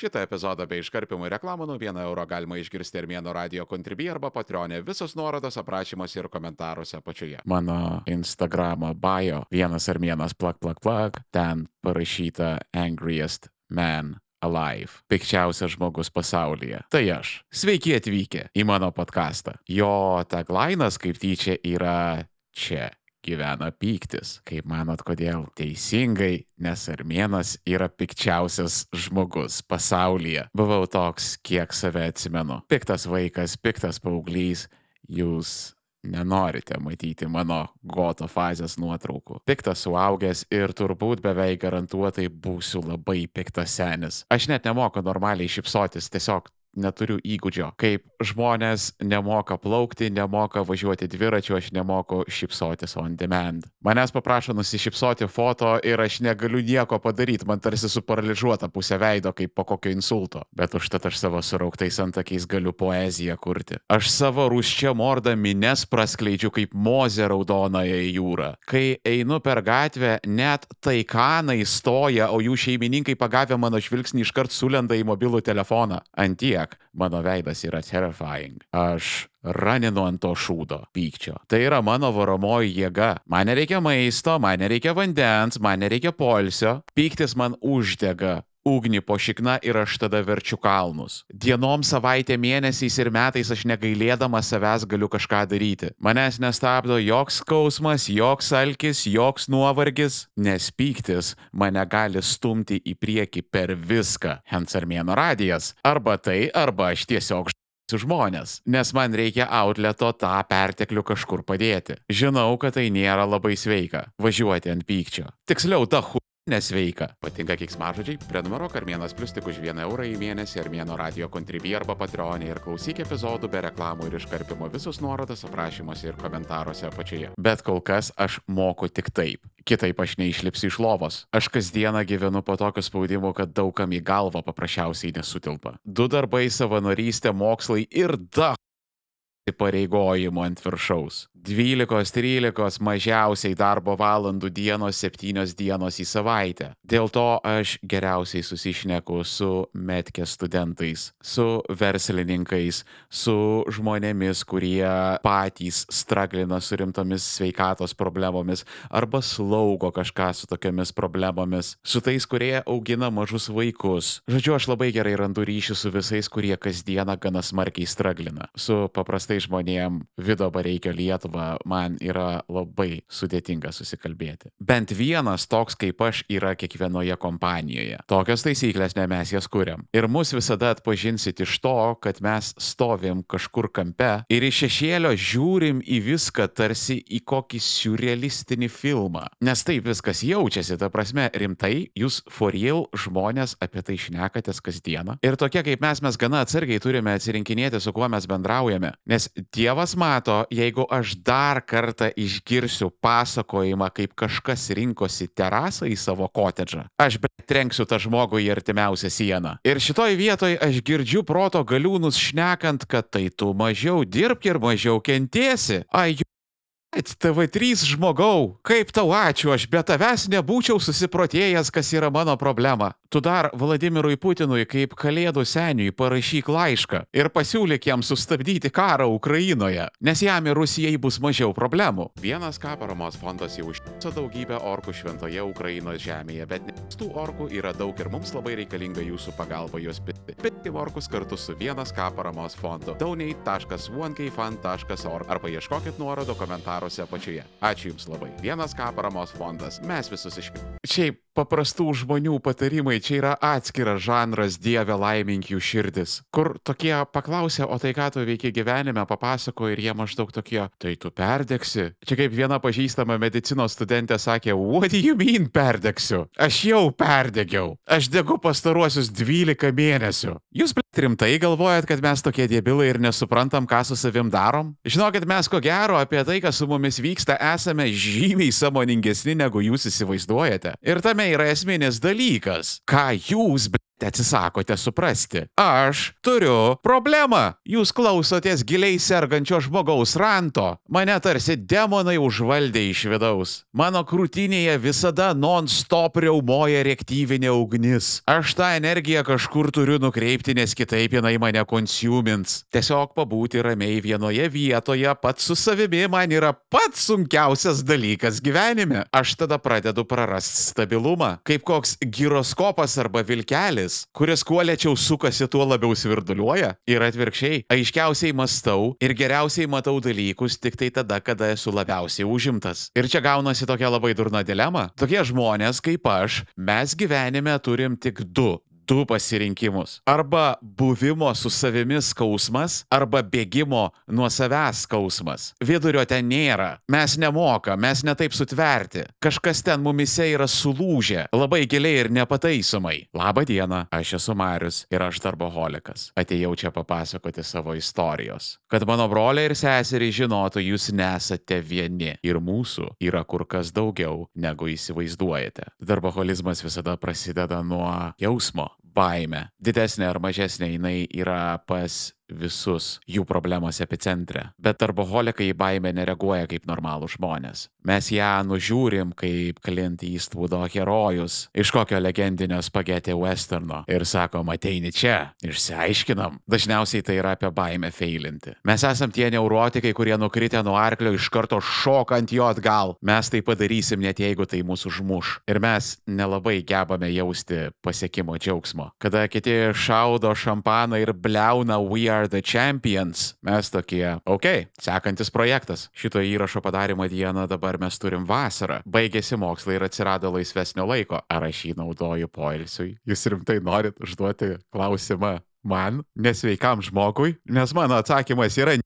Šitą epizodą bei iškarpimų reklamų nuo 1 euro galima išgirsti Armėno radio kontribį arba patronė. Visos nuorodos aprašymuose ir komentaruose apačioje. Mano Instagramo bio vienas Armėnas plak plak plak, ten parašyta Angriest Man Alive. Pikčiausias žmogus pasaulyje. Tai aš. Sveiki atvykę į mano podcastą. Jo taglainas kaip tyčia yra čia gyvena pyktis. Kaip manot, kodėl? Teisingai, nes armėnas yra pikčiausias žmogus pasaulyje. Buvau toks, kiek save atsimenu. Piktas vaikas, piktas paauglys, jūs nenorite matyti mano goto fazės nuotraukų. Piktas suaugęs ir turbūt beveik garantuotai būsiu labai piktas senis. Aš net nemoku normaliai šipsotis, tiesiog neturiu įgūdžio. Kaip žmonės nemoka plaukti, nemoka važiuoti dviračiu, aš nemoku šipsotis on demand. Manęs paprašo nusišypsoti foto ir aš negaliu nieko padaryti, man tarsi suparaližuota pusė veido kaip po kokio insulto. Bet užtat aš savo surauktais antakiais galiu poeziją kurti. Aš savo rūščia mordą mines praskleidžiu kaip mozė raudonąją jūrą. Kai einu per gatvę, net taikanai stoja, o jų šeimininkai pagavę mano žvilgsnį iškart sulenda į mobilų telefoną. Antie tiek mano veidas yra terrifying. Aš raninu ant to šūdo pykčio. Tai yra mano varomoji jėga. Man nereikia maisto, man nereikia vandens, man nereikia polsio. Pyktis man uždega ugnį po šikna ir aš tada verčiu kalnus. Dienom, savaitė, mėnesiais ir metais aš negailėdamas savęs galiu kažką daryti. Manęs nestabdo joks skausmas, joks alkis, joks nuovargis, nes pyktis mane gali stumti į priekį per viską. Hensarmėno radijas. Arba tai, arba aš tiesiog žmonės, nes man reikia outleto tą perteklių kažkur padėti. Žinau, kad tai nėra labai sveika - važiuoti ant pykčio. Tiksliau, ta hu nesveika. Patinka kiksmažodžiai? Prenumeruok Armėnas Plus tik už 1 eurą į mėnesį Armėno radio kontribį arba patreonį ir klausyk epizodų be reklamų ir iškarpimo visus nuorodas aprašymuose ir komentaruose apačioje. Bet kol kas aš moku tik taip. Kitaip aš neišlipsiu iš lovos. Aš kasdieną gyvenu po tokio spaudimo, kad daugam į galvą paprasčiausiai nesutilpa. Du darbai - savanorystė, mokslai ir da įpareigojimų ant viršaus. 12-13 mažiausiai darbo valandų dienos 7 dienos į savaitę. Dėl to aš geriausiai susišneku su metkė studentais, su verslininkais, su žmonėmis, kurie patys straglina su rimtomis sveikatos problemomis arba slaugo kažką su tokiamis problemomis, su tais, kurie augina mažus vaikus. Žodžiu, aš labai gerai randu ryšį su visais, kurie kasdieną gana smarkiai straglina. Su paprastai žmonėm Vido Bareikio Lietuvą Lietuva man yra labai sudėtinga susikalbėti. Bent vienas toks kaip aš yra kiekvienoje kompanijoje. Tokios taisyklės ne mes jas kuriam. Ir mus visada atpažinsit iš to, kad mes stovim kažkur kampe ir iš šešėlio žiūrim į viską tarsi į kokį surrealistinį filmą. Nes taip viskas jaučiasi, ta prasme, rimtai, jūs for real žmonės apie tai šnekatės kasdieną. Ir tokie kaip mes, mes gana atsargiai turime atsirinkinėti, su kuo mes bendraujame. Nes Dievas mato, jeigu aš dar kartą išgirsiu pasakojimą, kaip kažkas rinkosi terasą į savo kotedžą, aš betrenksiu tą žmogų į artimiausią sieną. Ir šitoj vietoj aš girdžiu proto galiūnus šnekant, kad tai tu mažiau dirbk ir mažiau kentiesi. Ai, TV3 žmogau, kaip tau ačiū, aš be tavęs nebūčiau susiprotėjęs, kas yra mano problema. Tu dar Vladimirui Putinui kaip kalėdų seniui parašyk laišką ir pasiūlyk jam sustabdyti karą Ukrainoje, nes jam ir Rusijai bus mažiau problemų. Vienas ką paramos fondas jau užtiso daugybę orkų šventoje Ukrainos žemėje, bet tų orkų yra daug ir mums labai reikalinga jūsų pagalba juos pitti. Pitti orkus kartu su vienas ką paramos fondu. donate.onekfund.org arba ieškokit nuorodo komentaruose apačioje. Ačiū Jums labai. Vienas ką paramos fondas. Mes visus iš... Šiaip paprastų žmonių patarimai čia yra atskiras žanras Dieve laimink jų širdis, kur tokie paklausė, o tai ką tu veiki gyvenime, papasako ir jie maždaug tokie, tai tu perdegsi. Čia kaip viena pažįstama medicinos studentė sakė, what do you mean perdegsiu? Aš jau perdegiau. Aš degu pastaruosius 12 mėnesių. Jūs rimtai galvojat, kad mes tokie dėbilai ir nesuprantam, ką su savim darom? Žinokit, mes ko gero apie tai, kas su mumis vyksta, esame žymiai samoningesni, negu jūs įsivaizduojate. Ir tame yra esminis dalykas. Ką jūs, bet atsisakote suprasti. Aš turiu problemą. Jūs klausotės giliai sergančio žmogaus ranto. Mane tarsi demonai užvaldė iš vidaus. Mano krūtinėje visada non-stop riaumoja reaktyvinė ugnis. Aš tą energiją kažkur turiu nukreipti, nes kitaip jinai mane konsumins. Tiesiog pabūti ramiai vienoje vietoje pats su savimi man yra pats sunkiausias dalykas gyvenime. Aš tada pradedu prarasti stabilumą, kaip koks giroskopas arba vilkelis, kuris kuo lėčiau sukasi, tuo labiau svirduliuoja. Ir atvirkščiai, aiškiausiai mastau ir geriausiai matau dalykus tik tai tada, kada esu labiausiai užimtas. Ir čia gaunasi tokia labai durna dilema. Tokie žmonės kaip aš, mes gyvenime turim tik du du pasirinkimus. Arba buvimo su savimi skausmas, arba bėgimo nuo savęs skausmas. Vidurio ten nėra. Mes nemoka, mes netaip sutverti. Kažkas ten mumise yra sulūžę, labai giliai ir nepataisomai. Labą dieną, aš esu Marius ir aš darboholikas. Atėjau čia papasakoti savo istorijos. Kad mano broliai ir seseriai žinotų, jūs nesate vieni. Ir mūsų yra kur kas daugiau, negu įsivaizduojate. Darboholizmas visada prasideda nuo jausmo, baime. Didesnė ar mažesnė jinai yra pas visus jų problemos epicentre. Bet darboholikai į baimę nereaguoja kaip normalų žmonės. Mes ją nužiūrim kaip Clint Eastwoodo herojus iš kokio legendinio spagetė westerno ir sakom, ateini čia, išsiaiškinam. Dažniausiai tai yra apie baimę feilinti. Mes esam tie neurotikai, kurie nukritę nuo arklio iš karto šokant jo atgal. Mes tai padarysim net jeigu tai mūsų užmuš. Ir mes nelabai gebame jausti pasiekimo džiaugsmo. Kada kiti šaudo šampaną ir bleuna We Are the Champions, mes tokie, ok, sekantis projektas. Šito įrašo padarimo dieną dabar mes turim vasarą. Baigėsi mokslai ir atsirado laisvesnio laiko. Ar aš jį naudoju poilsiui? Jūs rimtai norit užduoti klausimą man, nesveikam žmogui? Nes mano atsakymas yra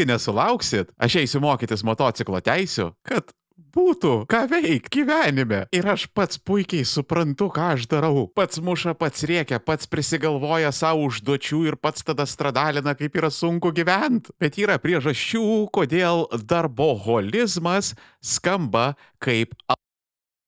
nesulauksit, aš eisiu mokytis motociklo teisių, kad būtų ką veikti gyvenime. Ir aš pats puikiai suprantu, ką aš darau. Pats muša, pats rėkia, pats prisigalvoja savo užduočių ir pats tada stradalina, kaip yra sunku gyventi. Bet yra priežasčių, kodėl darboholizmas skamba kaip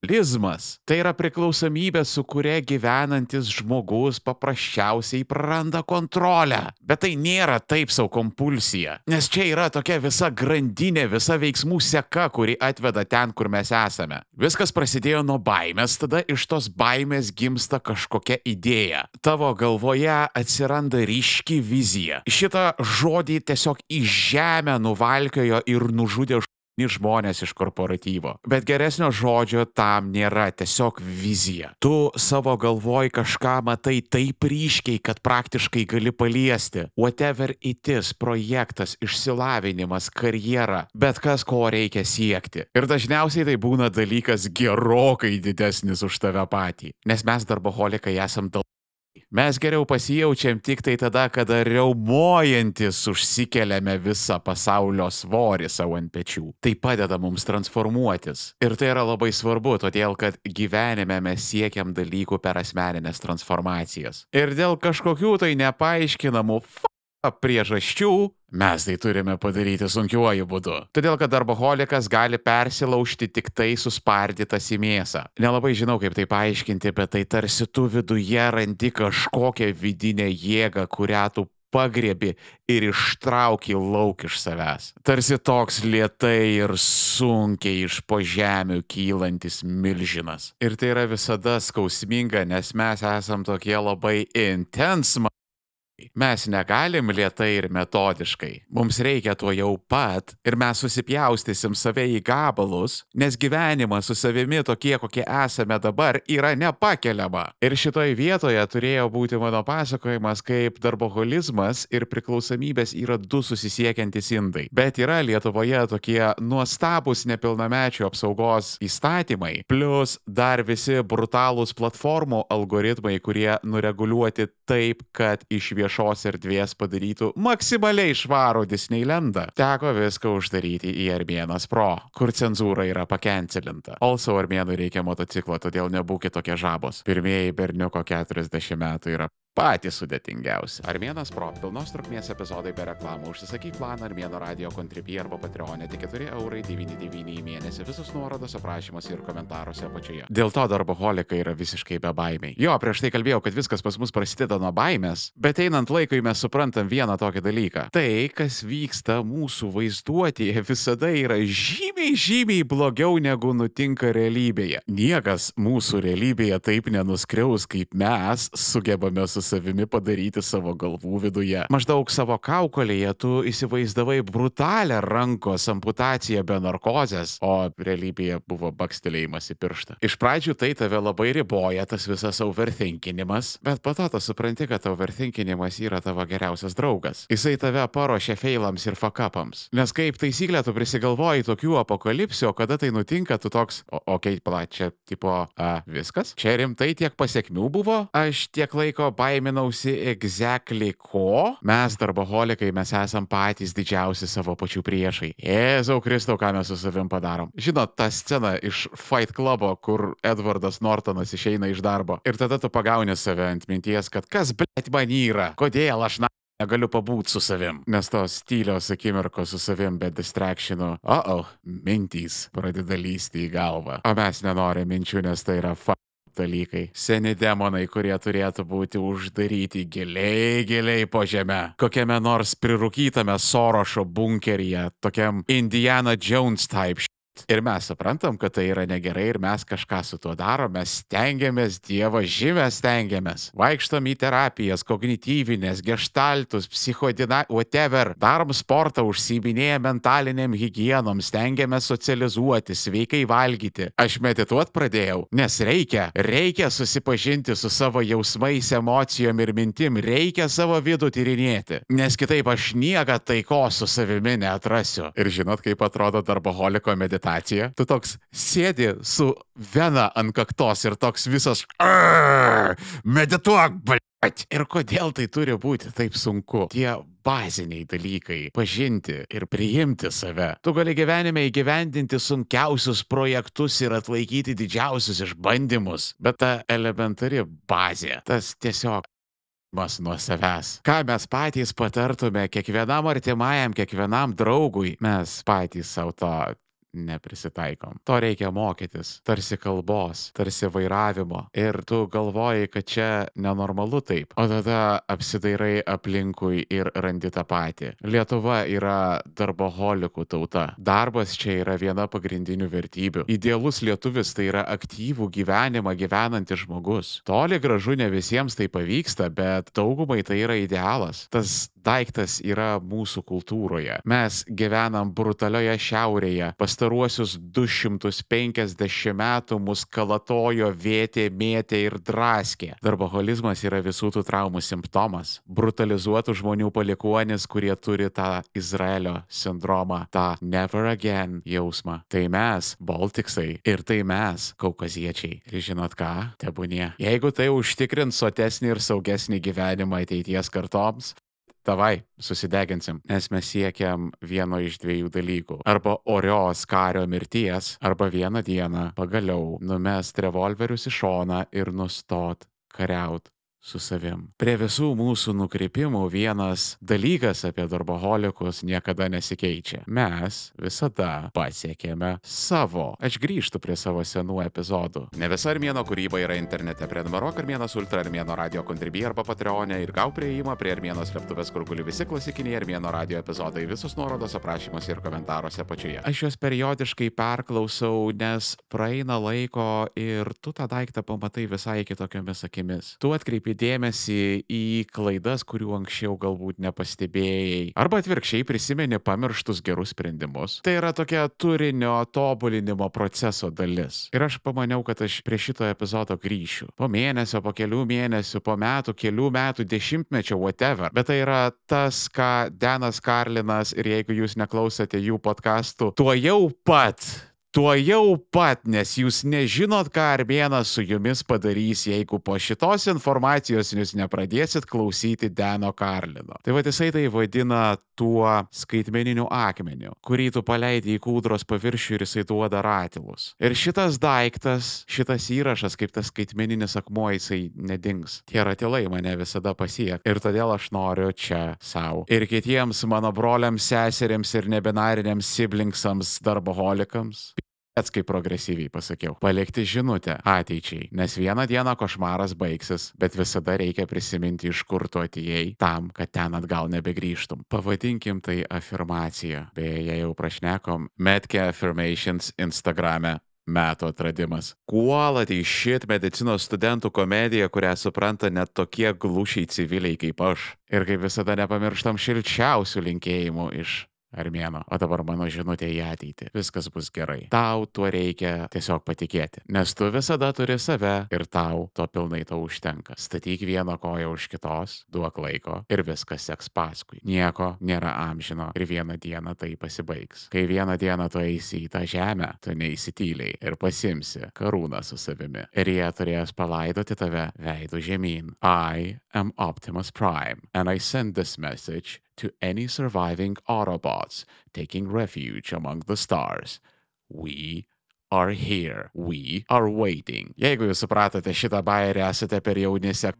Alkoholizmas - tai yra priklausomybė, su kuria gyvenantis žmogus paprasčiausiai praranda kontrolę. Bet tai nėra taip savo kompulsija, nes čia yra tokia visa grandinė, visa veiksmų seka, kuri atveda ten, kur mes esame. Viskas prasidėjo nuo baimės, tada iš tos baimės gimsta kažkokia idėja. Tavo galvoje atsiranda ryški vizija. Šitą žodį tiesiog į žemę nuvalkiojo ir nužudė žmonės iš korporatyvo. Bet geresnio žodžio tam nėra, tiesiog vizija. Tu savo galvoj kažką matai taip ryškiai, kad praktiškai gali paliesti. Whatever it is, projektas, išsilavinimas, karjera, bet kas, ko reikia siekti. Ir dažniausiai tai būna dalykas gerokai didesnis už tave patį. Nes mes darboholikai esam dėl Mes geriau pasijaučiam tik tai tada, kada riaumojantis užsikeliame visą pasaulio svorį savo ant pečių. Tai padeda mums transformuotis. Ir tai yra labai svarbu, todėl kad gyvenime mes siekiam dalykų per asmeninės transformacijas. Ir dėl kažkokių tai nepaaiškinamų priežasčių mes tai turime padaryti sunkiuoju būdu. Todėl, kad darboholikas gali persilaužti tik tai suspardytas į mėsą. Nelabai žinau, kaip tai paaiškinti, bet tai tarsi tu viduje randi kažkokią vidinę jėgą, kurią tu pagriebi ir ištrauki lauk iš savęs. Tarsi toks lietai ir sunkiai iš po žemių kylantis milžinas. Ir tai yra visada skausminga, nes mes esam tokie labai intens Mes negalim lietai ir metodiškai. Mums reikia to jau pat ir mes susipjaustysim save į gabalus, nes gyvenimas su savimi tokie, kokie esame dabar, yra nepakeliama. Ir šitoje vietoje turėjo būti mano pasakojimas, kaip darboholizmas ir priklausomybės yra du susisiekiantys indai. Bet yra Lietuvoje tokie nuostabus nepilnamečių apsaugos įstatymai, plus dar visi brutalūs platformų algoritmai, kurie nureguliuoti taip, kad iš viešo viešos erdvės padarytų maksimaliai švarų Disneylandą. Teko viską uždaryti į Armėnas Pro, kur cenzūra yra pakencelinta. Also Armėnui reikia motociklo, todėl nebūkite tokie žabos. Pirmieji berniuko 40 metų yra patys sudėtingiausi. Armėnas Pro, pilnos trukmės epizodai be reklamų, užsisakyk planą Armėno radio kontribį arba Patreonė, tik 4 eurai 99 į mėnesį, visus nuorodos aprašymuose ir komentaruose apačioje. Dėl to darboholikai yra visiškai be baimiai. Jo, prieš tai kalbėjau, kad viskas pas mus prasideda nuo baimės, bet einant laikui mes suprantam vieną tokį dalyką. Tai, kas vyksta mūsų vaizduotėje, visada yra žymiai, žymiai blogiau negu nutinka realybėje. Niekas mūsų realybėje taip nenuskriaus, kaip mes sugebame su savimi padaryti savo galvų viduje. Maždaug savo kaukolėje tu įsivaizdavai brutalią rankos amputaciją be narkozės, o realybėje buvo bakstelėjimas į pirštą. Iš pradžių tai tave labai riboja, tas visas overthinkinimas, bet po to tu supranti, kad overthinkinimas yra tavo geriausias draugas. Jisai tave paruošia feilams ir fakapams. Nes kaip taisyklė, tu prisigalvoji tokių apokalipsių, o kada tai nutinka, tu toks, okei, okay, plačia, tipo, a, viskas. Čia rimtai tiek pasiekmių buvo, aš tiek laiko baiminausi exactly ko. Mes, darboholikai, mes esam patys didžiausi savo pačių priešai. Jėzau Kristau, ką mes su savim padarom. Žinot, ta scena iš Fight Clubo, kur Edvardas Nortonas išeina iš darbo. Ir tada tu pagauni save ant minties, kad kas, blėt, man yra, kodėl aš na negaliu pabūti su savim, nes tos tylios akimirkos su savim be distractionų, o, oh, mintys pradeda lysti į galvą. O mes nenorime minčių, nes tai yra fa dalykai. Seni demonai, kurie turėtų būti uždaryti giliai, giliai po žemę. Kokiame nors prirūkytame Sorošo bunkeryje, tokiam Indiana Jones type Ir mes suprantam, kad tai yra negerai ir mes kažką su tuo darom, mes stengiamės, Dievo žymę stengiamės. Vaikštom į terapijas, kognityvinės, gestaltus, psichodina, whatever. Darom sportą, užsiminėję mentaliniam hygienom, stengiamės socializuoti, sveikai valgyti. Aš medituot pradėjau, nes reikia, reikia susipažinti su savo jausmais, emocijom ir mintim, reikia savo vidų tyrinėti, nes kitaip aš niekada taiko su savimi neatrasiu. Ir žinot, kaip atrodo darboholiko meditacija meditacija, tu toks sėdi su vena ant kaktos ir toks visas medituok, blėt. Ir kodėl tai turi būti taip sunku? Tie baziniai dalykai - pažinti ir priimti save. Tu gali gyvenime įgyvendinti sunkiausius projektus ir atlaikyti didžiausius išbandymus, bet ta elementari bazė, tas tiesiog mas nuo savęs. Ką mes patys patartume kiekvienam artimajam, kiekvienam draugui, mes patys savo to neprisitaikom. To reikia mokytis, tarsi kalbos, tarsi vairavimo. Ir tu galvoji, kad čia nenormalu taip. O tada apsidairai aplinkui ir randi tą patį. Lietuva yra darboholikų tauta. Darbas čia yra viena pagrindinių vertybių. Idealus lietuvis tai yra aktyvų gyvenimą gyvenantis žmogus. Toli gražu ne visiems tai pavyksta, bet daugumai tai yra idealas. Tas daiktas yra mūsų kultūroje. Mes gyvenam brutalioje šiaurėje. Pastaruosius 250 metų mus kalatojo, vėtė, mėtė ir draskė. Darboholizmas yra visų tų traumų simptomas. Brutalizuotų žmonių palikuonis, kurie turi tą Izraelio sindromą, tą never again jausmą. Tai mes, Baltiksai, ir tai mes, kaukaziečiai. Ir žinot ką, tebūnie. Jeigu tai užtikrins sotesnį ir saugesnį gyvenimą ateities kartoms, Tavai, susideginsim, nes mes siekiam vieno iš dviejų dalykų. Arba orios kario mirties, arba vieną dieną pagaliau numest revolverius į šoną ir nustot kariaut su savim. Prie visų mūsų nukreipimų vienas dalykas apie darboholikus niekada nesikeičia. Mes visada pasiekėme savo. Aš grįžtu prie savo senų epizodų. Ne visa Armėno kūryba yra internete. Prenumeruok Armėnas Ultra Armėno radio kontribį arba Patreonė ir gau prieimą prie Armėno slėptuvės, kur guli visi klasikiniai Armėno radio epizodai. Visus nuorodos aprašymuose ir komentaruose apačioje. Aš juos periodiškai perklausau, nes praeina laiko ir tu tą daiktą pamatai visai kitokiomis akimis. Tu atkreipi atkreipi dėmesį į klaidas, kurių anksčiau galbūt nepastebėjai, arba atvirkščiai prisimeni pamirštus gerus sprendimus. Tai yra tokia turinio tobulinimo proceso dalis. Ir aš pamaniau, kad aš prie šito epizodo grįšiu. Po mėnesio, po kelių mėnesių, po metų, kelių metų, dešimtmečio, whatever. Bet tai yra tas, ką Denas Karlinas ir jeigu jūs neklausėte jų podkastų, tuo jau pat tuo jau pat, nes jūs nežinot, ką Armėnas su jumis padarys, jeigu po šitos informacijos jūs nepradėsit klausyti Deno Karlino. Tai va jisai tai vadina tuo skaitmeniniu akmeniu, kurį tu paleidai į kūdros paviršių ir jisai duoda ratilus. Ir šitas daiktas, šitas įrašas, kaip tas skaitmeninis akmuo, jisai nedings. Tie ratilai mane visada pasiek. Ir todėl aš noriu čia savo. Ir kitiems mano broliams, seseriams ir nebinariniams siblingsams, darboholikams Pats kaip progresyviai pasakiau. Palikti žinutę ateičiai, nes vieną dieną košmaras baigsis, bet visada reikia prisiminti, iš kur tu atėjai, tam, kad ten atgal nebegrįžtum. Pavadinkim tai afirmacija. Beje, jei jau prašnekom, Metke Affirmations Instagrame metų atradimas. Kuolat į šit medicinos studentų komediją, kurią supranta net tokie glušiai civiliai kaip aš. Ir kaip visada nepamirštam šilčiausių linkėjimų iš Armėno. O dabar mano žinutė į ateitį. Viskas bus gerai. Tau tuo reikia tiesiog patikėti. Nes tu visada turi save ir tau to pilnai tau užtenka. Statyk vieną koją už kitos, duok laiko ir viskas seks paskui. Nieko nėra amžino ir vieną dieną tai pasibaigs. Kai vieną dieną tu eisi į tą žemę, tu neįsityliai ir pasimsi karūną su savimi. Ir jie turės palaidoti tave veidų žemyn. I am Optimus Prime and I send this message to any surviving Autobots taking refuge among the stars. We are here. We are waiting. Jeigu jūs supratote šitą bairį, esate per jaunise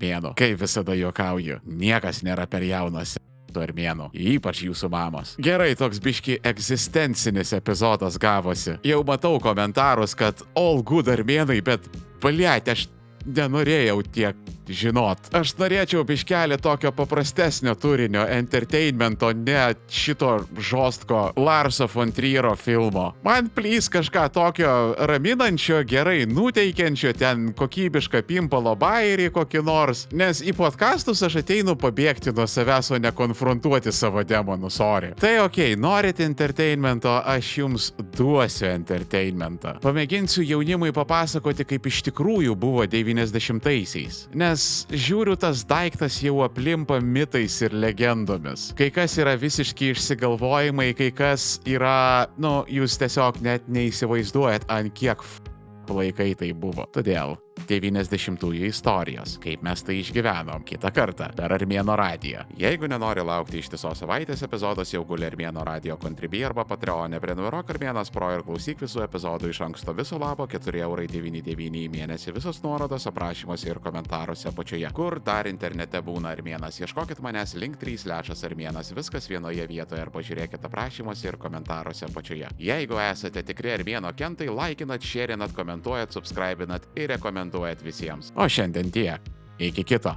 mėnų. Kaip visada juokauju, niekas nėra per jaunas armėnų, ypač jūsų mamos. Gerai, toks biški egzistencinis epizodas gavosi. Jau matau komentarus, kad all good armėnai, bet, bliat, aš nenorėjau tiek žinot. Aš norėčiau biškelį tokio paprastesnio turinio, entertainmento, ne šito žostko Larso von Triero filmo. Man plys kažką tokio raminančio, gerai nuteikiančio, ten kokybišką pimpalo bairį kokį nors, nes į podkastus aš ateinu pabėgti nuo savęs, o ne konfrontuoti savo demonų, sorry. Tai ok, norit entertainmento, aš jums duosiu entertainmentą. Pamėginsiu jaunimui papasakoti, kaip iš tikrųjų buvo 90-aisiais. Nes nes žiūriu, tas daiktas jau aplimpa mitais ir legendomis. Kai kas yra visiški išsigalvojimai, kai kas yra, nu, jūs tiesiog net neįsivaizduojat, ant kiek laikai tai buvo. Todėl 90-ųjų istorijos, kaip mes tai išgyvenom kitą kartą per Armėno radiją. Jeigu nenori laukti ištisos savaitės epizodas, jau guli Armėno radio Contribui arba Patreonė, prenumeruok Armėnas Pro ir klausyk visų epizodų iš anksto viso labo 4,99 į mėnesį visos nuorodos aprašymuose ir komentaruose apačioje. Kur dar internete būna Armėnas, ieškokit manęs link 3 lešas Armėnas, viskas vienoje vietoje ir pažiūrėkit aprašymuose ir komentaruose apačioje. Jeigu esate tikri Armėno kentai, laikinat, šėrinat, komentuojat, subscribinat ir rekomenduojat visiems. O šiandien tiek. Iki kito.